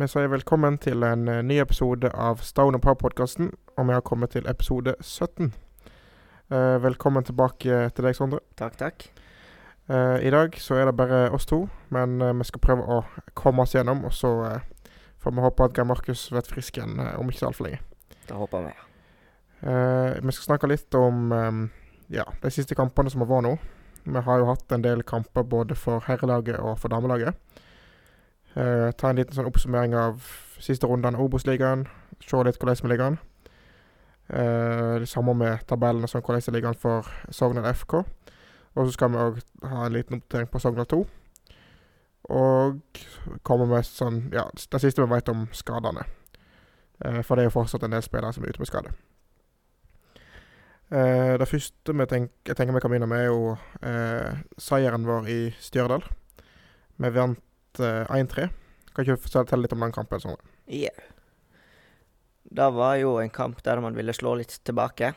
Vi sier velkommen til en eh, ny episode av Stone and Power-podkasten, og vi har kommet til episode 17. Uh, velkommen tilbake til deg, Sondre. Takk, takk. Uh, I dag så er det bare oss to, men uh, vi skal prøve å komme oss gjennom, og så eh, får vi håpe at Geir Markus blir frisk igjen eh, om ikke så altfor lenge. Da håper vi. Eh, vi skal snakke litt om um, ja, de siste kampene som har vært nå. Vi har jo hatt en del kamper både for herrelaget og for damelaget. Eh, ta en liten sånn oppsummering av siste rundene av Obos-ligaen. Se litt hvordan vi ligger an. Det samme med tabellene som hvordan det ligger an for Sogndal FK. Og så skal vi òg ha en liten oppdatering på Sogndal 2. Og komme med sånn Ja, det siste vi vet om skadene. Eh, for det er jo fortsatt en del spillere som er ute med skade. Eh, det første vi tenk, jeg tenker vi kan begynne med, er jo seieren vår i Stjørdal. Vi vant eh, 1-3. Kan ikke du fortelle litt om den kampen? Sånn? Ja. Det var jo en kamp der man ville slå litt tilbake.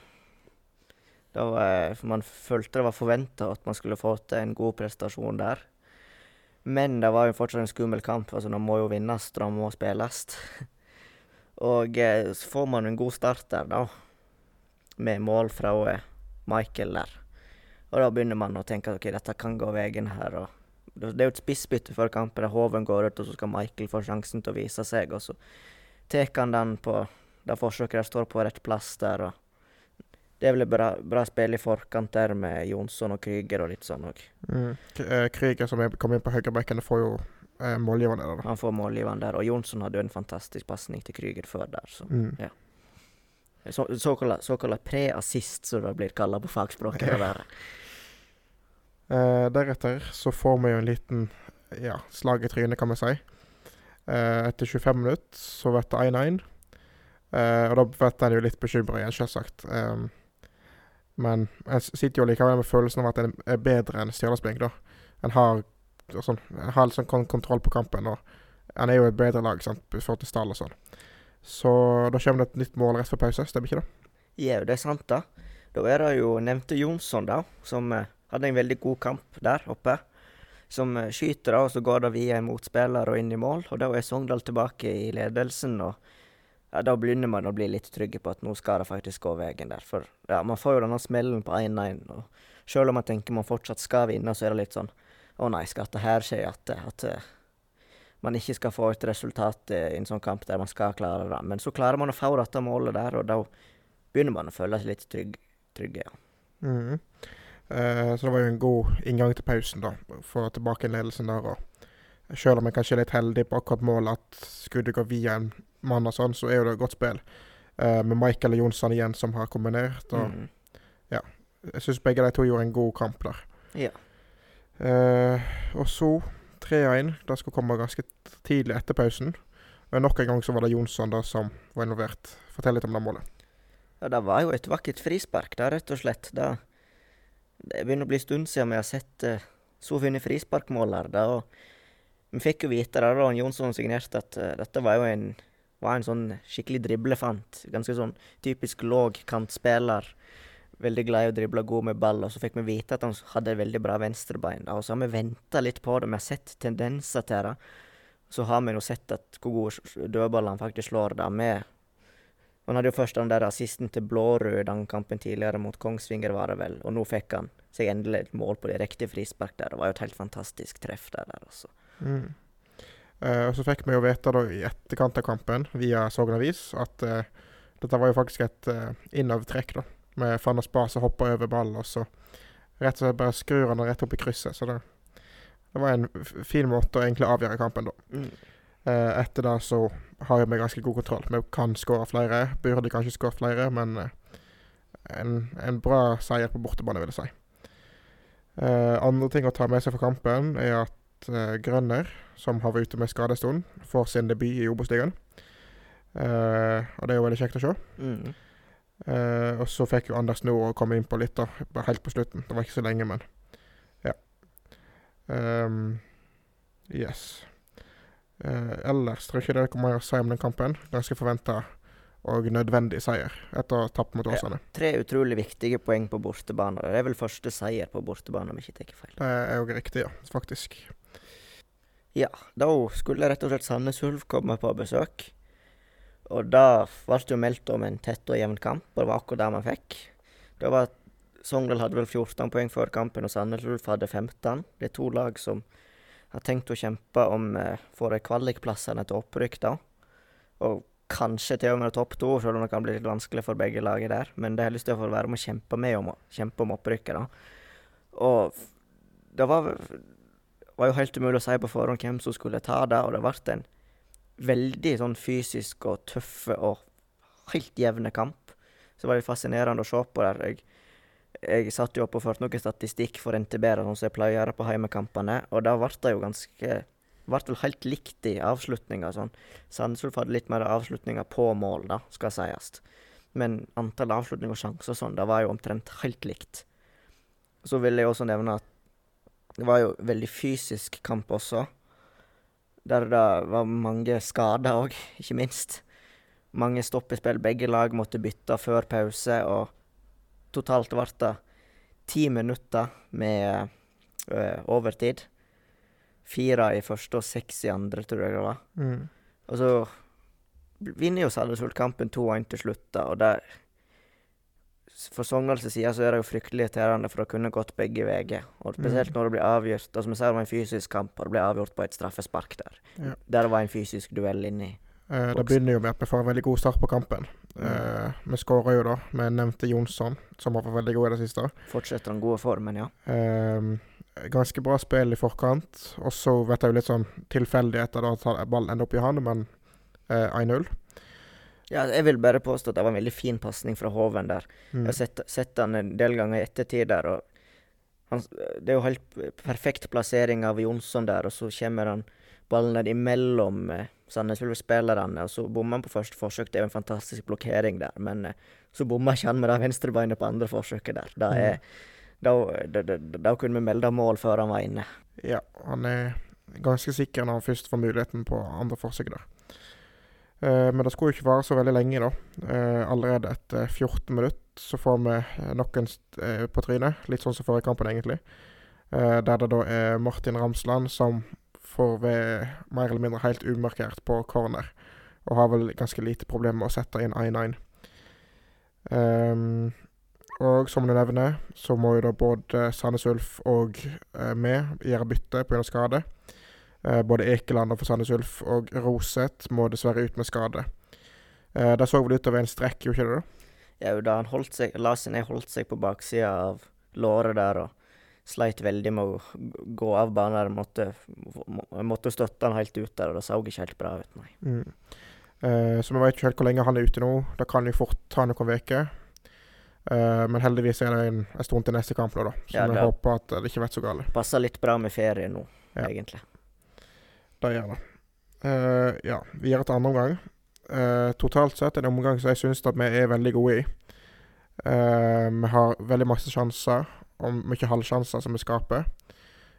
Var, man følte det var forventa at man skulle få til en god prestasjon der. Men det var jo fortsatt en skummel kamp. altså Den må jo vinnes, den må spilles. Og eh, så får man en god start der, da. Med mål fra eh, Michael der. Og da begynner man å tenke at ok, dette kan gå veien her. og Det er jo et spissbytte før kampen, der Hoven går ut, og så skal Michael få sjansen til å vise seg. Og så tar han den på det forsøket der står på rett plass der. og Det er vel et bra, bra spill i forkant der med Jonsson og Krüger og litt sånn òg. Mm. Eh, Krüger som kommer kom inn på høyrebekken, får jo eh, målgiveren der. da. Han får målgiveren der. Og Jonsson hadde jo en fantastisk pasning til Krüger før der. så Mm. ja. såkalla, såkalla pre-assist, som det blir kalla på fagspråket. det Eh, deretter så får vi jo en liten ja, slag i trynet, kan vi si. Uh, etter 25 minutter så blir det 1-1. Uh, og da blir en jo litt bekymra igjen, selvsagt. Um, men en sitter jo likevel med følelsen av at en er bedre enn Stjørdalsblink, da. En har, sånn, en har litt sånn kontroll på kampen, og en er jo et bedre lag sant, i forhold til stall og sånn. Så da kommer det et nytt mål rett før pause, stemmer ikke det? Jau, det er sant, da. Da er det jo nevnte Jonsson, da, som eh, hadde en veldig god kamp der oppe. Som eh, skyter, og så går det via en motspiller og inn i mål. Og da er Sogndal tilbake i ledelsen, og ja, da begynner man å bli litt trygge på at nå skal det faktisk gå veien der. For ja, man får jo denne smellen på 1-1, og selv om man tenker man fortsatt skal vinne, så er det litt sånn Å nei, skal dette her skje? At, at eh, man ikke skal få et resultat eh, i en sånn kamp der man skal klare det. Men så klarer man å få dette målet der, og da begynner man å føle seg litt trygg, trygge. Ja. Mhm. Eh, så det var jo en god inngang til pausen, da. Få tilbake ledelsen der. Og selv om jeg kanskje er litt heldig på akkurat målet, at skuddet går via en mann og sånn, så er jo det et godt spill. Eh, med Michael og Jonsson igjen som har kombinert. Og Mm. Jeg syns begge de to gjorde en god kamp der. Ja. Eh, og så 3-1. Det skulle komme ganske tidlig etter pausen. Og nok en gang så var det Jonsson da som var involvert. Fortell litt om det målet. ja, det var jo et vakkert frispark, da, rett og slett. Da, det begynner å bli en stund siden vi har sett uh, så fine frisparkmål her. Da, og vi fikk jo vite da, da Jonsson signerte at uh, dette var jo en, var en sånn skikkelig driblefant. Ganske sånn typisk låg kantspiller. Veldig glad i å drible god med ball. Og så fikk vi vite at han hadde veldig bra venstrebein. Da, og så har vi venta litt på det. Vi har sett tendenser til det. Så har vi jo sett at hvor gode dødballer han faktisk slår da med Han hadde jo først den der assisten til Blårud i den kampen tidligere mot Kongsvinger, var det vel. Og nå fikk han seg endelig et mål på direkte frispark der. Det var jo et helt fantastisk treff der, der også. Mm. Eh, og så fikk vi jo vite da i etterkant av kampen via Sogn Avis at eh, dette var jo faktisk et uh, innovertrekk, da. Med Fannas base som hoppa over ballen, og så rett og slett bare skrur han rett opp i krysset. Så det, det var en fin måte å egentlig avgjøre kampen, da. Mm. Eh, etter det så har vi ganske god kontroll. Vi kan skåre flere. Burde kanskje skåre flere, men eh, en, en bra seier på bortebane, vil jeg si. Eh, andre ting å ta med seg fra kampen er at eh, Grønner, som har vært ute med skadestund, får sin debut i Obos-ligaen. Eh, og det er jo veldig kjekt å se. Mm. Eh, og så fikk jo Anders nå komme inn på litt, da. Helt på slutten. Det var ikke så lenge, men ja. Um, yes. Eh, ellers tror jeg ikke det er noe mer å si om den kampen. Ganske forventa og nødvendig seier etter å ha tapt mot Ja. Åsane. Tre utrolig viktige poeng på bortebane. Det er vel første seier på bortebane, om jeg ikke tar feil. Det er jo riktig, ja. Faktisk. Ja, da skulle rett og slett Sandnes Ulf komme på besøk. Og da ble det jo meldt om en tett og jevn kamp, og det var akkurat det man fikk. Det var Sogndal hadde vel 14 poeng før kampen, og Sandnes Ulf hadde 15. Det er to lag som har tenkt å kjempe om eh, for kvalikplassene til opprykk, da. Og kanskje til og med topp to, selv om det kan bli litt vanskelig for begge laget der. Men det har jeg lyst til å få være med og kjempe, med om, kjempe om opprykket, da. Og det var, var jo helt umulig å si på forhånd hvem som skulle ta det, og det ble en veldig sånn fysisk og tøffe og helt jevne kamp. Så det var litt fascinerende å se på der. Jeg, jeg satt jo opp og førte noe statistikk for NTB, som jeg pleier å gjøre på heimekampene, og da ble det jo ganske ble vel helt likt i avslutninga. Sånn. Sandnes hadde litt mer avslutninger på mål, da, skal sies. Men antall avslutninger og sjanser og sånn, det var jo omtrent helt likt. Så vil jeg også nevne at det var jo veldig fysisk kamp også. Der det var mange skader òg, ikke minst. Mange stopp i spill. Begge lag måtte bytte før pause, og totalt ble det ti minutter med uh, overtid. Fire i første og seks i andre, tror jeg det var. Mm. Og så vinner jo Sandnes kampen 2-1 til slutt, da, og det For Sogndals side så er det jo fryktelig irriterende, for det kunne gått begge veier. Og spesielt Mm. når det blir avgjort. Og som jeg sa, det var en fysisk kamp, og det ble avgjort på et straffespark der. Ja. Der det var en fysisk duell inni. Eh, det begynner jo med at vi får en veldig god start på kampen. Eh, vi skårer jo da med nevnte Jonsson, som har vært veldig god i det siste. Fortsetter den gode formen, ja. Uh, ganske bra spill i forkant. Og så vet jeg jo litt sånn tilfeldigheter da at ballen ender opp i han, men uh, 1-0. Ja, jeg vil bare påstå at det var en veldig fin pasning fra Hoven der. Mm. Jeg har sett, sett han en del ganger i ettertid der, og han, det er jo helt perfekt plassering av Jonsson der, og så kommer han ballen ned imellom eh, Sandnes Ulf-spillerne, og så bommer han på første forsøk. Det er jo en fantastisk blokkering der, men eh, så bommer ikke han med det venstrebeinet på andre forsøket der. Da, er, da, da, da, da kunne vi melde mål før han var inne. Ja, han er ganske sikker når han først får muligheten på andre forsøk der. Eh, men det skulle jo ikke vare så veldig lenge, da. Eh, allerede etter 14 minutter så får vi noen på trynet. Litt sånn som forrige kampen, egentlig. Der det da er Martin Ramsland som får er mer eller mindre helt umarkert på corner. Og har vel ganske lite problemer med å sette inn 1-1. Um, og som du nevner, så må jo da både Sandnes Ulf og eh, vi gjøre bytte pga. skade. Eh, både Ekeland og for Sandnes Ulf og Roseth må dessverre ut med skade. Eh, det så vel ut til en strekk, gjorde ikke det? da? Ja, da han holdt seg, Larsen holdt seg på baksida av låret der og sleit veldig med å gå av banen. Jeg Måtte, måtte støtte han helt ut der, og det så ikke helt bra ut, nei. Mm. Eh, så vi vet ikke helt hvor lenge han er ute nå. Det kan jo fort ta noen uker. Eh, men heldigvis er det en, en stund til neste kamp, nå, da. så Ja, vi håper at det ikke blir så galt. Passer litt bra med ferie nå, Ja. egentlig. Det gjør det. Eh, ja, videre til andre omgang. Eh, totalt sett en omgang som jeg syns vi er veldig gode i. Eh, vi har veldig masse sjanser, og mye halvsjanser som vi skaper.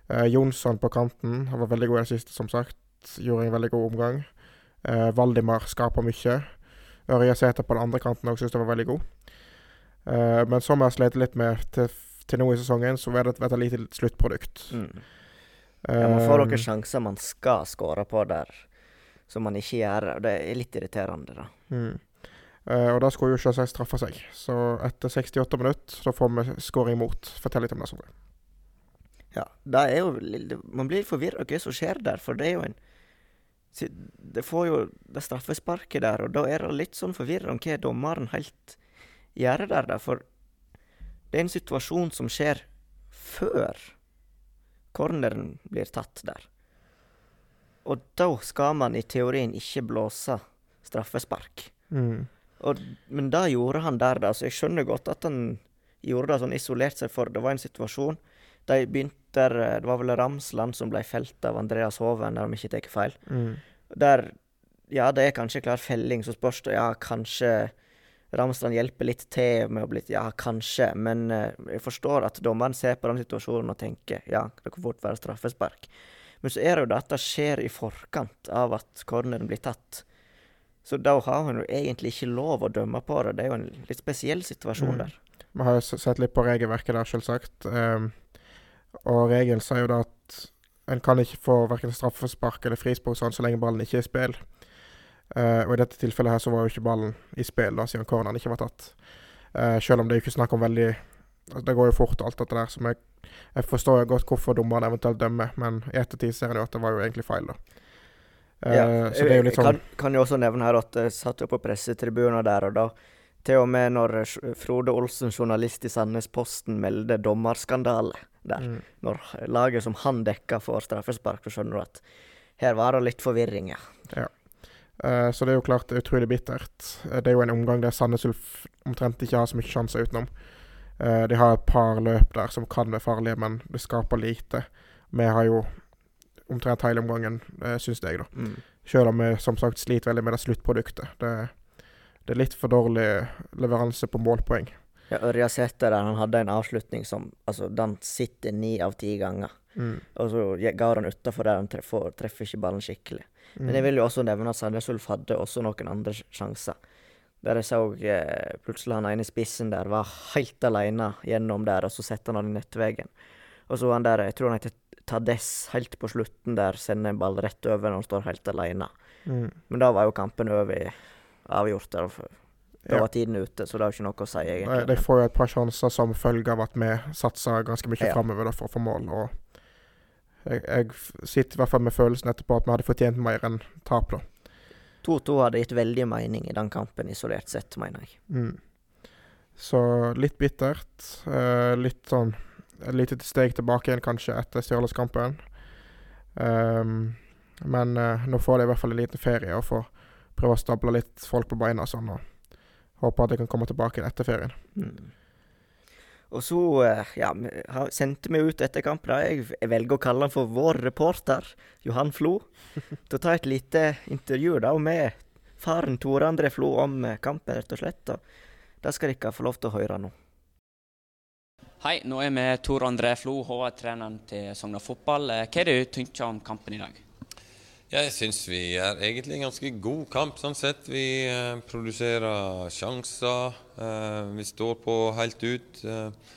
Eh, Jonsson på kanten han var veldig god i det siste, som sagt. Gjorde en veldig god omgang. Eh, Valdimar skaper mye. Ørja Sæter på den andre kanten òg syns jeg var veldig god. Eh, men som jeg har slitt litt med til, til nå i sesongen, så er det et, et lite sluttprodukt. Mm. Ja, man får Eh, noen sjanser man skal skåre på der, som man ikke gjør. og Det er litt irriterende, da. Mm. Eh, og da skulle jo selvsagt straffe seg. Så etter 68 minutter så får vi scoring mot. Fortell litt om det. Sondre. Ja, det er jo Man blir litt forvirra hva som skjer der, for det er jo en Det får jo det straffesparket der, og da er det litt sånn forvirra om hva dommeren helt gjør der, da. For det er en situasjon som skjer før corneren blir tatt der. Og da skal man i teorien ikke blåse straffespark. Mm. Og, men det gjorde han der, da. Så jeg skjønner godt at han gjorde det sånn isolert seg, for det var en situasjon. De begynte der Det var vel Ramsland som ble felt av Andreas Hoven, om jeg ikke tar feil. Mm. Der Ja, det er kanskje klar felling, så spørs det Ja, kanskje Ramsland hjelper litt til med å bli Ja, kanskje. Men eh, jeg forstår at dommeren ser på den situasjonen og tenker ja, det kan fort være straffespark. Men så er det jo det at det skjer i forkant av at corneren blir tatt. Så da har hun jo egentlig ikke lov å dømme på det. Det er jo en litt spesiell situasjon Mm. der. Vi har jo sett litt på regelverket der, selvsagt. Um, og regelen sier jo da at en kan ikke få verken straffespark eller frispark sånn, så lenge ballen ikke er i spill. Uh, og i dette tilfellet her så var jo ikke ballen i spill, da, siden corneren ikke var tatt. Uh, selv om det er jo ikke snakk om veldig altså, Det går jo fort, alt dette der. Som jeg, jeg forstår jo godt hvorfor dommeren eventuelt dømmer, men i ettertid ser en jo at det var jo egentlig feil, da. Uh, Ja, så det er jo litt sånn kan, kan jo også nevne her at jeg satt jo på pressetribunen der, og da til og med når eh, Frode Olsen, journalist i Sandnes Posten, melder dommerskandale der, mm, når laget som han dekka får straffespark, så skjønner du at her var det litt forvirring, ja. Eh, så det er jo klart utrolig bittert. Eh, det er jo en omgang der Sandnes Ulf omtrent ikke har så mye sjanser utenom. Uh, de har et par løp der som kan være farlige, men det skaper lite. Vi har jo omtrent hele omgangen, uh, syns jeg, da. Mm. Selv om vi som sagt sliter veldig med det sluttproduktet. Det, det er litt for dårlig leveranse på målpoeng. Ja, Ørja Sæter han hadde en avslutning som altså, den sitter ni av ti ganger. Mm. Og så går han utafor der han treffer, treffer ikke ballen skikkelig. Mm. Men jeg vil jo også nevne at Sandnes Ulf hadde også noen andre sjanser. Der jeg så eh, plutselig han ene i spissen der var helt alene gjennom der, og så setter han den i nettveggen. Og så han der, jeg tror han heter Tades, helt på slutten der, sender en ball rett over når han står helt alene. Mm. Men da var jo kampen over, avgjort Da Ja. var tiden ute, så det er jo ikke noe å si, egentlig. Nei, de får jo et par sjanser som følge av at vi satser ganske mye Ja. framover for å få mål. Og jeg, jeg sitter i hvert fall med følelsen etterpå at vi hadde fortjent mer enn tap, da. 2-2 hadde gitt veldig mening i den kampen, isolert sett, mener jeg. Mm. Så litt bittert. eh, litt sånn Et lite steg tilbake igjen, kanskje, etter Stjørdalskampen. Um, men uh, nå får de i hvert fall en liten ferie og får prøve å stable litt folk på beina sånn. Og håper at de kan komme tilbake igjen etter ferien. Mm. Og så eh, ja, sendte vi ut etter kampen. da. Jeg, velger å kalle han for vår reporter, Johan Flo, til å ta et lite intervju da med faren Tore André Flo om eh, kampen, rett og slett. Og det skal dere få lov til å høre nå. Hei, nå er vi Tor André Flo, HR-treneren til Sogna Fotball. Eh, Hva er det du tenker om kampen i dag? Jeg syns vi er egentlig en ganske god kamp, sånn sett. Vi eh, produserer sjanser. Eh, vi står på helt ut. Eh,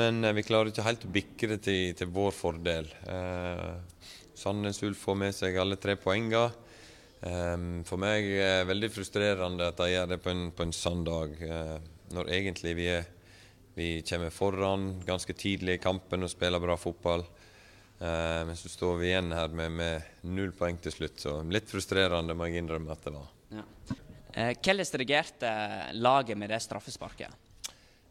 men eh, vi klarer ikke helt å bikke det til, til vår fordel. Eh, Sandnes Ulf får med seg alle tre poengene. For meg er det veldig frustrerende at de gjør det på en, på en sann dag, når egentlig vi, er, vi kommer foran ganske tidlig i kampen og spiller bra fotball. Eh, men så står vi igjen her med, med null poeng til slutt, så litt frustrerende må jeg innrømme at det var. Eh, Hvordan reagerte laget med det straffesparket?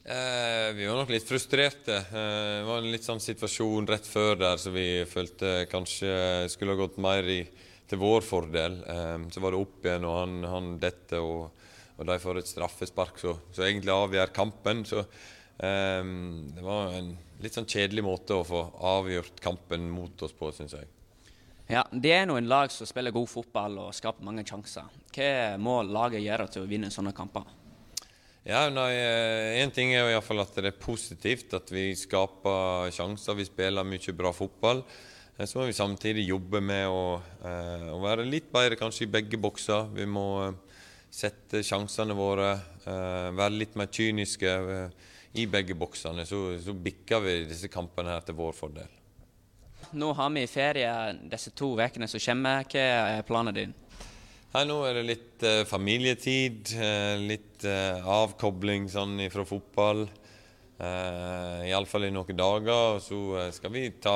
Eh, vi var nok litt frustrerte. Eh, det var en litt sånn situasjon rett før der så vi følte kanskje skulle ha gått mer i, til vår fordel. Eh, så var det opp igjen, og han, han detter, og, og de får et straffespark så, så egentlig avgjør kampen. Så det var en litt sånn kjedelig måte å få avgjort kampen mot oss på, syns jeg. Ja, Det er noen lag som spiller god fotball og skaper mange sjanser. Hva må laget gjøre til å vinne sånne kamper? Ja, nei, Én ting er jo i fall at det er positivt at vi skaper sjanser. Vi spiller mye bra fotball. Eh, Så må vi samtidig jobbe med å, eh, å være litt bedre kanskje i begge bokser. Vi må eh, sette sjansene våre, eh, være litt mer kyniske eh, i begge boksene. Så, så bikker vi disse kampene her til vår fordel. Nå har vi ferie disse to ukene som kommer. Hva er planen din? Her nå er det litt eh, familietid, eh, litt eh, avkobling sånn fra fotball. Eh, Iallfall i noen dager. Og så eh, skal vi ta,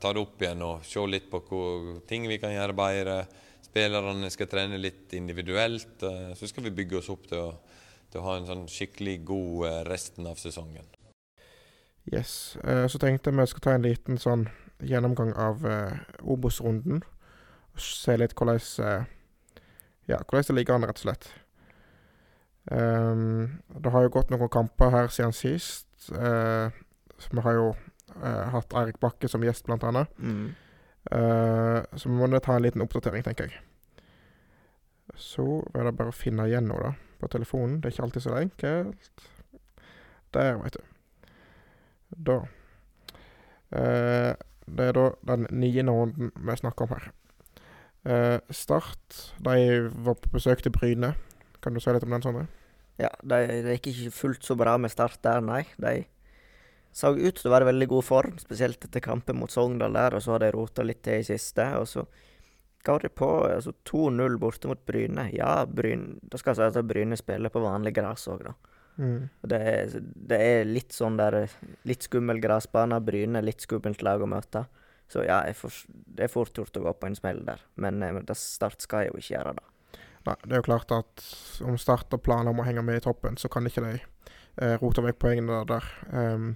ta det opp igjen og se litt på hvor, ting vi kan gjøre bedre. Spillerne skal trene litt individuelt. Eh, så skal vi bygge oss opp til å, til å ha en sånn skikkelig god eh, resten av sesongen. Yes. Eh, så tenkte jeg vi skal ta en liten sånn gjennomgang av eh, Obos-runden. Og se litt hvordan Ja, hvordan det ligger an, rett og slett. Ehm, det har jo gått noen kamper her siden sist. Eh, så vi har jo eh, hatt Eirik Bakke som gjest, blant annet. Mm. Eh, så vi må ta en liten oppdatering, tenker jeg. Så er det bare å finne igjen nå, da, på telefonen. Det er ikke alltid så enkelt. Der, veit du. Da. Eh, det er da den niende runden vi snakker om her. Eh, start, de var på besøk til Bryne. Kan du si litt om den, Sondre? Ja, det, de gikk ikke fullt så bra med Start der, nei. De så ut til å være i veldig god form, spesielt etter kampen mot Sogndal der, og så har de rota litt til i siste. Og så ga de på altså 2-0 borte mot Bryne. Ja, Bryn, da skal jeg si at Bryne spiller på vanlig gress òg, da. Mm. Det er, det er litt sånn der Litt skummel gressbane. Bryne litt skummelt lag å møte. Så ja, får, det er fort gjort å gå på en smell der. Men eh, det Start skal jeg jo ikke gjøre det. Nei, det er jo klart at om Start har planer om å henge med i toppen, så kan ikke de eh, rote vekk poengene der. Um,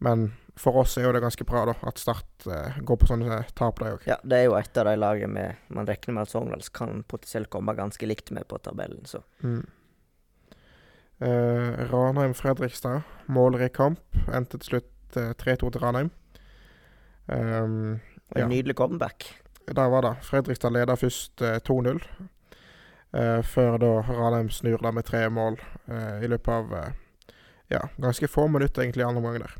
men for oss er jo det ganske bra da, at Start eh, går på sånne tap, de òg. Ja, det er jo et av de lagene med Man regner med at Sogndal kan potensielt komme ganske likt med på tabellen, så Mm. Eh, Ranheim-Fredrikstad, målrik kamp. Endte til slutt eh, 3-2 til Ranheim. Um, En nydelig comeback. der var det. Fredrikstad leda først eh, 2-0. eh, før da Ranheim snur da med tre mål eh, i løpet av eh, ja, ganske få minutter egentlig i andre omgang der.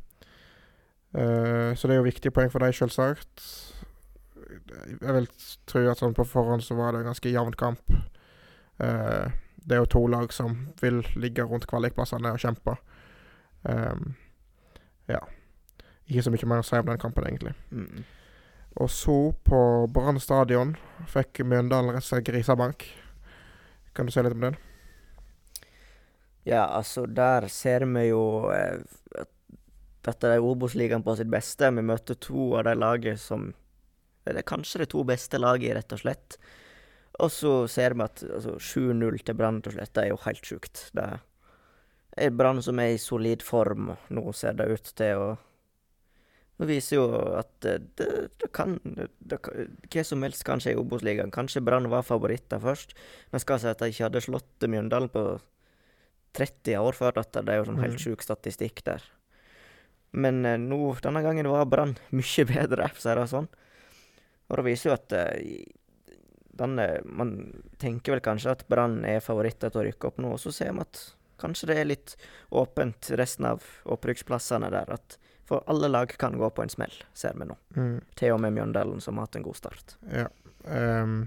Eh, så det er jo viktige poeng for dem, selvsagt. Jeg vil tro at sånn på forhånd så var det en ganske jevn kamp. Uh, det er jo to lag som vil ligge rundt kvalikplassene og kjempe. Um, ja. Ikke så mye mer å si om den kampen, egentlig. Mm. Og så, på Brann stadion, fikk Mjøndalen rett og slett grisebank. Kan du si litt om den? Ja, altså, der ser vi jo eh, at dette er Obos-ligaen på sitt beste. Vi møter to av de lagene som Det er kanskje de to beste lagene, rett og slett. Og så ser vi at altså, 7-0 til Brann, og slett, det er jo helt sjukt. Det er Brann som er i solid form, og nå ser det ut til å Det viser jo at det, det, kan det, Hva som helst kan skje i Obos-ligaen. Kanskje Brann var favoritter først, men skal si at de ikke hadde slått Mjøndalen på 30 år før dette. Det er jo sånn helt Mm. sjuk statistikk der. Men eh, nå, denne gangen var Brann mye bedre, for å si det sånn. Og det viser jo at eh, denne, Man tenker vel kanskje at Brann er favoritter til å rykke opp nå, og så ser vi at kanskje det er litt åpent resten av opprykksplassene der. At for alle lag kan gå på en smell, ser vi nå. Mm. Til og med Mjøndalen, som har hatt en god start. Ja. Um,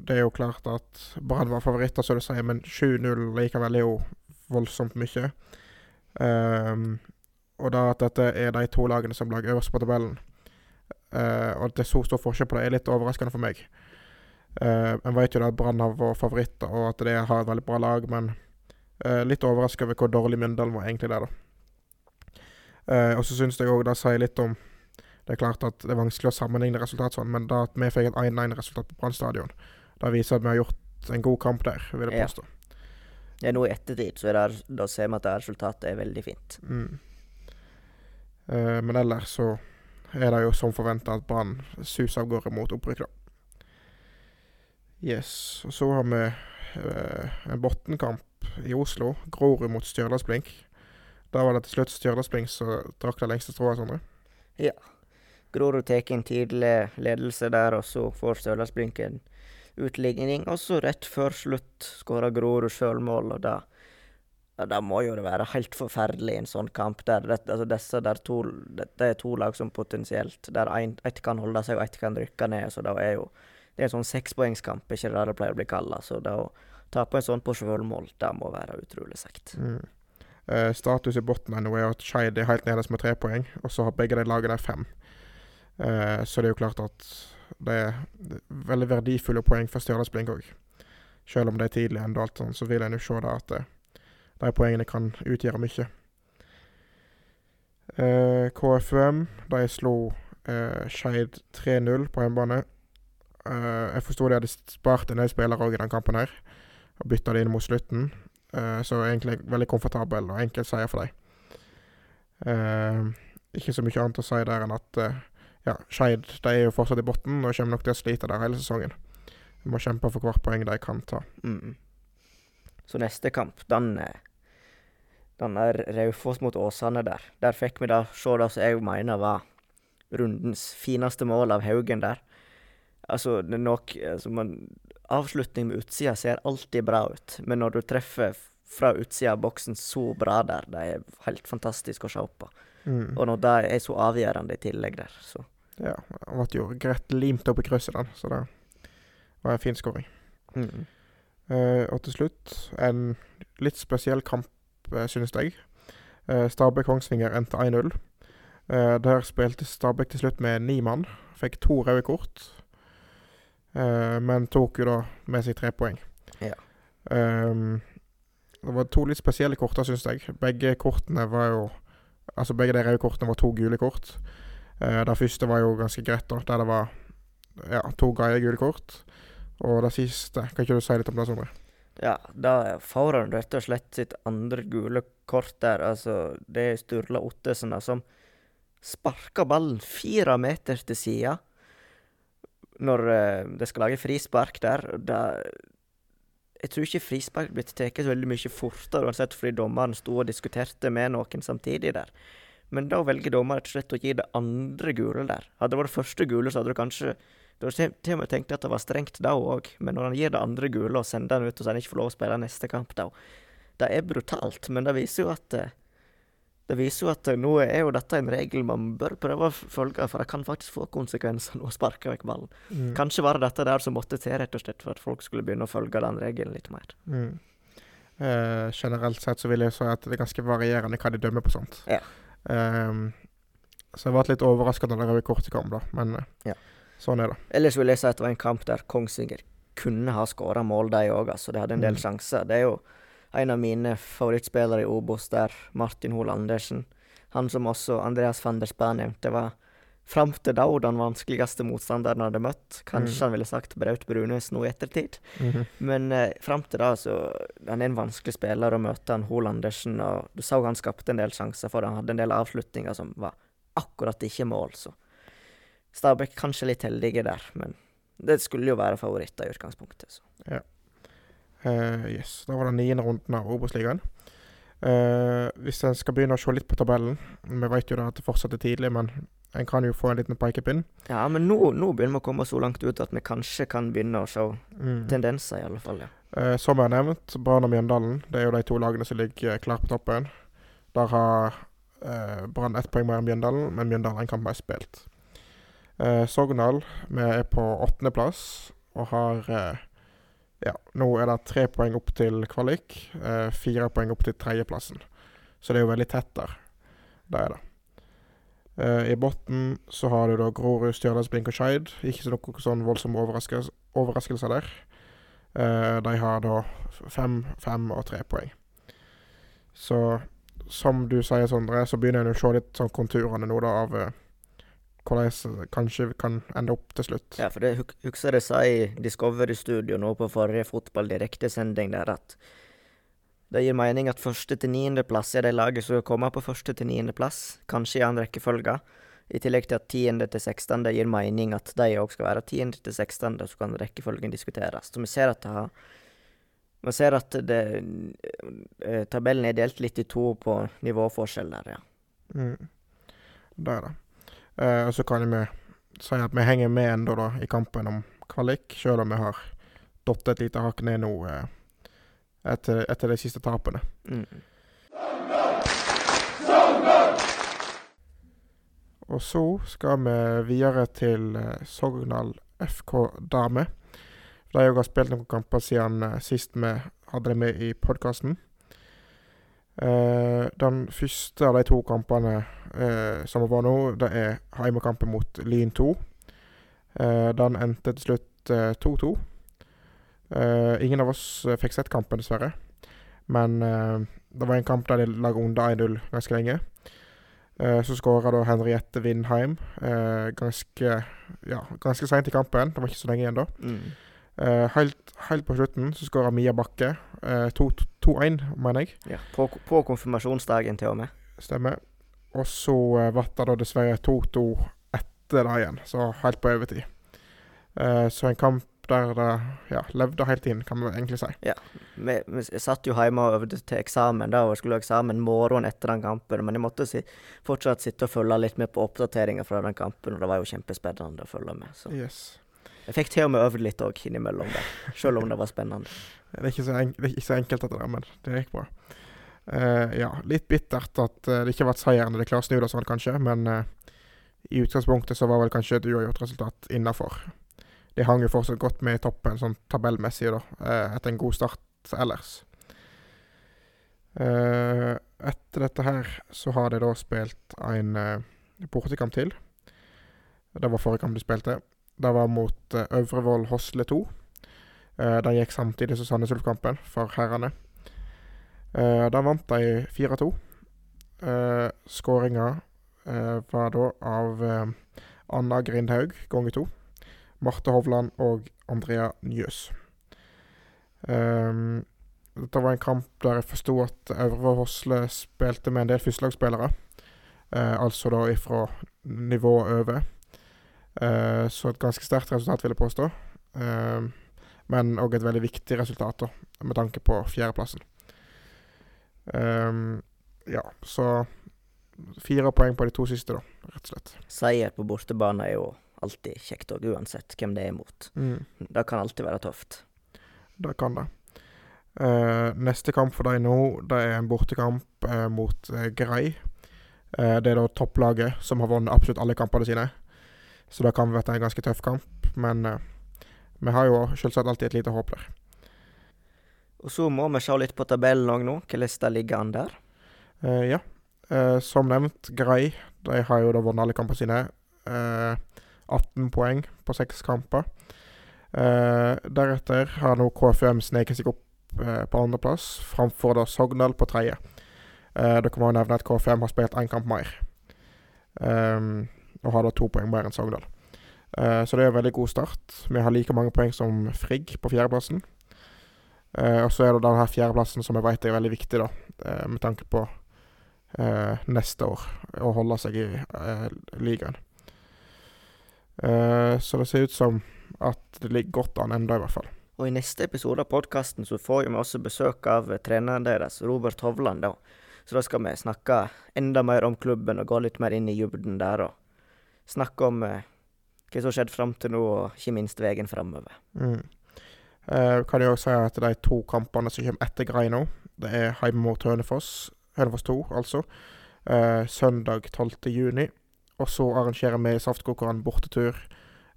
det er jo klart at Brann var favoritter, som du sier, men 7-0 likevel er jo voldsomt mye. Ehm, og da at dette er de to lagene som lager øverst på tabellen, Uh, og at det er så stor forskjell på det, er litt overraskende for meg. Uh, en vet jo da at Brann har vært favoritter, og at de har et veldig bra lag, men uh, litt overraska over hvor dårlig Mjøndalen var egentlig der, da. Uh, og så syns jeg òg det sier litt om det er klart at det er vanskelig å sammenligne resultat sånn, men da at vi fikk et 1-1-resultat på Brann stadion, det viser at vi har gjort en god kamp der, vil jeg Ja. påstå. Ja, nå i ettertid så det, da ser vi at det resultatet er veldig fint. Mm. Eh, men ellers så er det jo som forventa at Brann suser av gårde mot opprykk, da. Yes. Og så har vi eh, en bunnkamp i Oslo. Grorud mot Stjørdalsblink. Da var det til slutt Stjørdalsblink som drakk det lengste strået, Sondre. Grorud tar en tidlig ledelse der, og så får Stjørdalsblink en utligning. Og så rett før slutt skårer Grorud sjølmål, og da ja, Da må jo det være helt forferdelig i en sånn kamp. der det, altså disse der to, det, det er to lag som potensielt Der ett kan holde seg, og ett kan rykke ned. Så det er jo det er en sånn sekspoengskamp, ikke det det pleier å bli kalla. Så det å tape en sånn på sjølmål, det må være utrolig kjekt. Mm. Uh, status i bunnen nå er at Skeid er helt nederst med tre poeng, og så har begge de lagene fem. Uh, så det er jo klart at det er veldig verdifulle poeng for Stjørdalsblink òg. Selv om det er tidlig ennå, så vil en jo se det at eh, de poengene kan utgjøre mye. Eh, KFUM de slo eh, Skeid 3-0 på hjemmebane. Eh, jeg forsto de hadde spart en del spillere òg i den kampen her, og bytta det inn mot slutten. Eh, så egentlig veldig komfortabel og enkel seier for dem. Eh, ikke så mye annet å si der enn at eh, ja, Skeid er jo fortsatt i bunnen og kommer nok til å slite der hele sesongen. De må kjempe for hvert poeng de kan ta. Mm. Så neste kamp, den er Den er Raufoss mot Åsane der. Der fikk vi da se det som jeg mener var rundens fineste mål av Haugen der. Altså, det er nok altså man, Avslutning med utsida ser alltid bra ut, men når du treffer fra utsida av boksen så bra der, det er helt fantastisk å se på. Mm. Og når det er så avgjørende i tillegg der, så Ja, han ble jo greit limt opp i krysset, den, så det var en fin skåring. mm. Eh, og til slutt en litt spesiell kamp, uh, synes jeg. Eh, Stabæk-Kongsvinger endte 1-0. Eh, der spilte Stabæk til slutt med ni mann. Fikk to røde kort. Eh, men tok jo da med seg tre poeng. Ja. Um, det var to litt spesielle kort, syns jeg. Begge kortene var jo Altså begge de røde kortene var to gule kort. Eh, det første var jo ganske greit, da, der det var ja, to greie gule kort. Og det siste Kan ikke du si litt om det, Sondre? Ja, da får han rett og slett sitt andre gule kort der. Altså, det er Sturla Ottesen da, som sparker ballen fire meter til sida når eh, det skal lage frispark der. Da, jeg tror ikke frispark blir tatt så veldig mye fortere, uansett fordi dommeren sto og diskuterte med noen samtidig der. Men da velger dommeren rett og slett å gi det andre gule der. Hadde det vært første gule, så hadde du kanskje hadde til- og med tenkt at det var strengt da òg, men når han gir det andre gule og sender han ut og sier han ikke får lov å spille neste kamp da, det er brutalt. Men det viser jo at eh, det viser jo at eh, nå er jo dette en regel man bør prøve å følge, for det kan faktisk få konsekvenser nå å sparke vekk ballen. Mm. Kanskje var det dette der som måtte til, rett og slett, for at folk skulle begynne å følge den regelen litt mer. Mm. Eh, generelt sett så vil jeg si at det er ganske varierende hva de dømmer på sånt. Ja. Ehm, så jeg ble litt overraska da det røde kortet kom, da. Men eh, Ja. Sånn er det. Ellers vil jeg si at det var en kamp der Kongsvinger kunne ha skåra mål, de òg. Altså. De hadde en del Mm. sjanser. Det er jo en av mine favorittspillere i Obos der, Martin Hoel Andersen. Han som også Andreas van der Spa nevnte, var fram til da den vanskeligste motstanderen han hadde møtt. Kanskje Mm. han ville sagt Braut Brunes nå i ettertid. Mhm. Men eh, fram til da, så Han er en vanskelig spiller å møte, han Hoel Andersen. Og du så han skapte en del sjanser for det. Han hadde en del avslutninger som var akkurat ikke mål, så Stabæk kanskje litt heldige der, men det skulle jo være favoritter i utgangspunktet. Så. Eh, yes. Da var det niende runden av Obos-ligaen. Uh, hvis en skal begynne å se litt på tabellen Vi vet jo da at det fortsatt er tidlig, men en kan jo få en liten pekepinn. Ja, men nå, nå begynner vi å komme så langt ut at vi kanskje kan begynne å se Mm. tendenser, i alle fall. ja. Uh, som jeg har nevnt, Brann og Mjøndalen det er jo de to lagene som ligger klart på toppen. Der har uh, Brann ett poeng mer enn Mjøndalen, men Mjøndalen kan en kamp mer spilt. Eh, Sogndal vi er på åttendeplass og har eh, Ja, nå er det tre poeng opp til kvalik. Eh, fire poeng opp til tredjeplassen. Så det er jo veldig tett der. Det er det. Eh, I bunnen så har du da Grorud, Stjørdals, Blink og Skeid. Ikke så noe sånn voldsom overraskelse, overraskelser der. Eh, de har da fem, fem og tre poeng. Så som du sier, Sondre, så begynner en å se litt sånn konturene nå da av eh, hvordan det kanskje kan ende opp til slutt. Ja, for det husker jeg sa i Discovery-studio nå på forrige fotball-direktesending der at det gir mening at første til niendeplass er de laget som kommer på første til niendeplass, kanskje i annen rekkefølge. I tillegg til at tiende til sekstende gir mening at de òg skal være tiende til sekstende, så kan rekkefølgen diskuteres. Så vi ser at det har Vi ser at det, eh, tabellen er delt litt i to på nivåforskjell der, ja. Mm. Det er det. Eh, og så kan vi si at vi henger med ennå da i kampen om kvalik, selv om vi har datt et lite hakk ned nå eh, etter, etter de siste tapene. Mm. Og så skal vi videre til Sognal Sogndal FK Dame. De har spilt noen kamper siden eh, sist vi hadde dem med i podkasten. Eh, den første av de to kampene eh, som var nå, det er heimekampen mot Lyn 2. Eh, den endte til slutt eh, 2-2. Eh, ingen av oss fikk sett kampen, dessverre. Men det var en kamp der de lagde under 1-0 ganske lenge. Så skåra da Henriette Vindheim eh, ganske ja, ganske seint i kampen. Det var ikke så lenge igjen da. Mm. Eh, helt, helt på slutten så skåra Mia Bakke. Eh, 2-1, mener jeg. Ja, på, på konfirmasjonsdagen til og med. Stemmer. Og så uh, ble det da dessverre 2-2 etter det igjen, så helt på overtid. Uh, så en kamp der det ja, levde helt inn, kan man egentlig si. Vi, vi satt jo hjemme og øvde til eksamen da, og skulle ha eksamen morgenen etter den kampen, men jeg måtte si, fortsatt sitte og følge litt med på oppdateringer fra den kampen, og det var jo kjempespennende å følge med. Så Yes. jeg fikk til og med øvd litt òg innimellom der, selv om det var spennende. Det er ikke så, enk det ikke så enkelt, dette der, men det gikk bra. Uh, ja, litt bittert at uh, det ikke ble seier når de klarer å snu det sånn, kanskje, men uh, i utgangspunktet så var vel kanskje et uavgjort resultat innafor. De hang jo fortsatt godt med i toppen sånn tabellmessig, da, etter en god start ellers. Etter dette her så har de da spilt en bortekamp til. Det var forrige kamp de spilte. Det var mot Øvrevoll Hosle 2. Eh, den gikk samtidig som Sandnes Ulf-kampen for herrene. Uh, da vant de 4-2. Uh, Skåringa uh, var da av eh, Anna Grindhaug ganger to. Marte Hovland og Andrea Njøs. Dette var en kamp der jeg forsto at Øvre Hosle spilte med en del førstelagsspillere. Eh, altså da ifra nivået over. Eh, så et ganske sterkt resultat, vil jeg påstå. Eh, men òg et veldig viktig resultat, da, med tanke på fjerdeplassen. Um, ja, så fire poeng på de to siste, da, rett og slett. Seier på bortebane er jo alltid kjekt, og uansett hvem det er imot. Mm. Det kan alltid være tøft. Det kan det. Uh, neste kamp for deg nå, det er en bortekamp uh, mot uh, Grei. Eh, det er da topplaget som har vunnet absolutt alle kampene sine. Så det kan være en ganske tøff kamp, men vi har jo selvsagt alltid et lite håp der. Og så må vi se litt på tabellen òg nå, hvordan det ligger an der. Uh, ja. uh, som nevnt, Grei de har jo da vunnet alle kampene sine. Uh, 18 poeng på seks kamper. Eh, deretter har nå KFUM sneket seg opp eh, på andreplass, framfor da Sogndal på tredje. Eh, dere må jo nevne at KFUM har spilt én kamp mer. um, og har da to poeng mer enn Sogndal. Eh, så det er en veldig god start. Vi har like mange poeng som Frigg på fjerdeplassen. Eh, og så er det denne fjerdeplassen som jeg vet er veldig viktig, da, eh, med tanke på neste år, å holde seg i ligaen. Så det ser ut som at det ligger godt an ennå, i hvert fall. Og i neste episode av podkasten så får vi også besøk av treneren deres, Robert Hovland. da. Så da skal vi snakke enda mer om klubben og gå litt mer inn i dybden der. Og snakke om hva som har skjedd fram til nå, og ikke minst veien framover. Mm. Eh, kan jeg også si at de to kampene som kommer etter Grei nå, det er hjemme mot Hønefoss. Hønefoss 2, altså. Eh, søndag 12. juni. Og så arrangerer vi Saftkokeren bortetur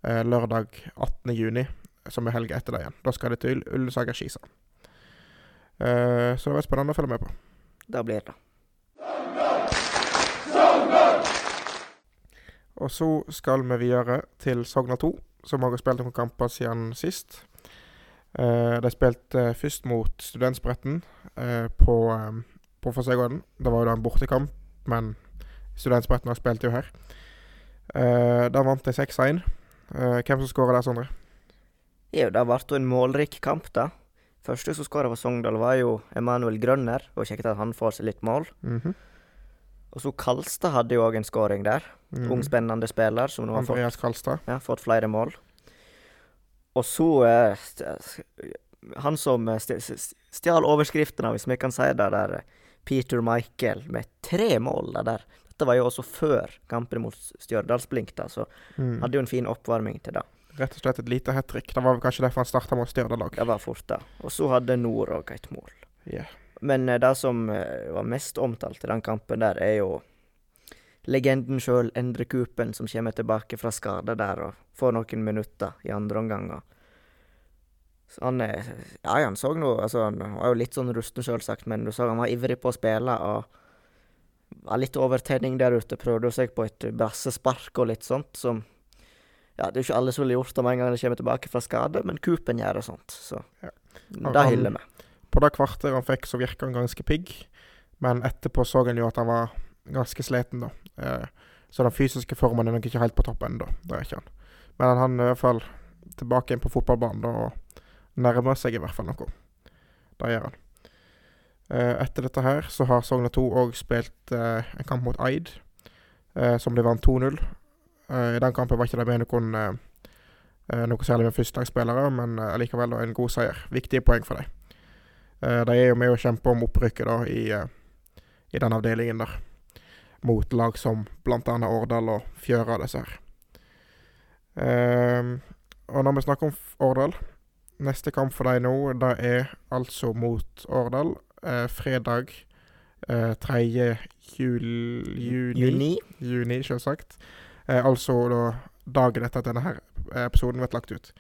eh, lørdag 18. juni, som er helga etter det igjen. Da skal det til Ullensaker skisa. Eh, så det blir spennende å følge med på. Da blir det. Og så skal vi videre til Sogna 2, som har spilt noen kamper siden sist. Uh, de spilte først mot Studentspretten uh, på, eh, på Fossegården. Det var jo da en bortekamp, men Studentspretten har spilt jo her. Uh, da vant de 6-1. Uh, hvem som skåra der, Sondre? Jo, det ble en målrik kamp, da. Første som skåra for Sogndal, var jo Emanuel Grønner. Og kjekt at han får seg litt mål. Mhm. Og så Kalstad hadde jo òg en skåring der. Mm. Ung, spennende spiller som nå har fått, Kalstad. ja, fått flere mål. Og så eh, Han som eh, st- st- stjal overskriftene, hvis vi kan si det der, eh, Peter Michael, med tre mål. Det der. Dette var jo også før kampen mot Stjørdalsblink, da, så Mm. hadde jo en fin oppvarming til det. Rett og slett et lite hat trick. Det var kanskje derfor han starta mot Stjørdal òg. Det var fort, da. Og så hadde Nord òg et mål. Ja. Men eh, det som eh, var mest omtalt i den kampen der, er jo legenden sjøl, Endre Kupen, som kommer tilbake fra skade der og får noen minutter i andre omgang. Så han er Ja, han så noe Altså, han var jo litt sånn rusten, sjølsagt, men du så han var ivrig på å spille og var litt overtenning der ute. Prøvde seg på et brassespark og litt sånt som Ja, det er jo ikke alle som ville gjort det med en gang de kommer tilbake fra skade, men Kupen gjør det sånt, så Ja. det hyller vi. På det kvarteret han fikk, så virka han ganske pigg. Men etterpå så en jo at han var ganske sliten, da. Eh, så den fysiske formen er nok ikke helt på topp ennå. Det er ikke han. Men han er i hvert fall tilbake igjen på fotballbanen da, og nærmer seg i hvert fall noe. Det gjør han. Eh, etter dette her så har Sogna 2 òg spilt eh, en kamp mot Eid, eh, som de vant 2-0. Eh, I den kampen var ikke det med noen eh, noe særlig med førstelagsspillere, men allikevel en god seier. Viktige poeng for dem. Eh, de er jo med å kjempe om opprykket da i, eh, i den avdelingen der. Mot lag som annet Årdal og Fjøra, disse her. Ehm, og når vi snakker om Årdal Neste kamp for dem nå, det er altså mot Årdal. Eh, fredag eh, 3. Jul, juni. Juni. Juni, selvsagt. Eh, altså da dagen etter at denne her episoden ble lagt ut.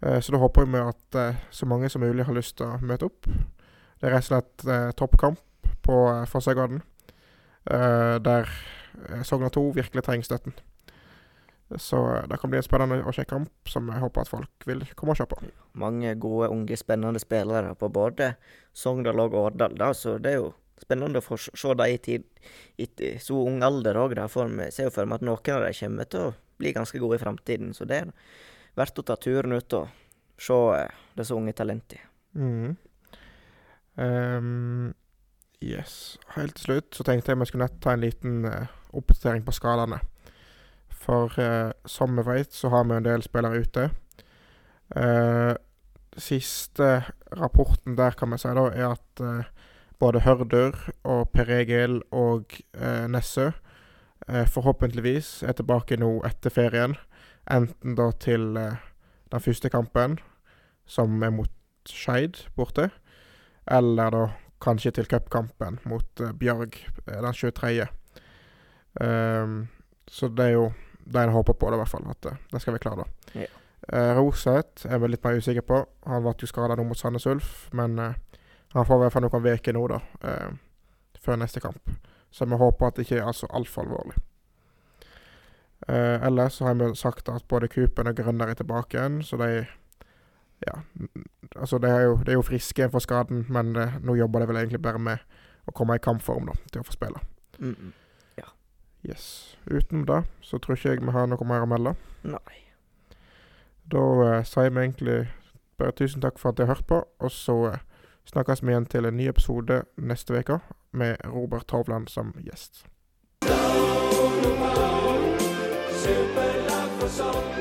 Eh, så da håper vi at eh, så mange som mulig har lyst til å møte opp. Det er rett og slett eh, toppkamp. på Fossøygarden. Der Sogna 2 virkelig trenger støtten. Så det kan bli en spennende og kjekk kamp som jeg håper at folk vil komme og se på. Mange gode, unge, spennende spillere på både Sogndal og Årdal. Da, så det er jo spennende å få se dem i, i så ung alder òg. Vi ser jo for meg at noen av dem kommer til å bli ganske gode i framtiden. Så det er verdt å ta turen ut og se disse unge talentene. Mm. Um, yes. Helt til slutt så tenkte jeg vi skulle ta en liten uh, oppdatering på skalaene. For uh, som vi vet, så har vi en del spillere ute. Uh, siste rapporten der, kan vi si, da, er at både Hørdur og Per Egil og Nessø forhåpentligvis er tilbake nå etter ferien. Enten da til den første kampen, som er mot Skeid borte. Eller da kanskje til cupkampen mot uh, Bjørg uh, den 23. Um, ehm, så det er jo det en håper på, det, i hvert fall. At uh, det skal vi klare, da. Ja. Uh, Roseth er vi litt mer usikker på. Han ble jo skada nå mot Sandnes Ulf, men han får i hvert fall noen uker nå, da. før neste kamp. Så vi håper at det ikke er altså altfor alvorlig. Ellers så har vi sagt at både Kupen og Grønner er tilbake igjen, så de ja, altså det er, jo, de er jo friske for skaden, men eh, nå jobber de vel egentlig bare med å komme i kampform da, til å få spille. Mm -mm. Ja. Yes. Utenom det så tror ikke jeg vi har noe mer å melde. Nei. Da uh, sier vi egentlig bare tusen takk for at dere har hørt på, og så snakkes vi igjen til en ny episode neste uke med Robert Hovland som gjest. Superlag for Sogndal.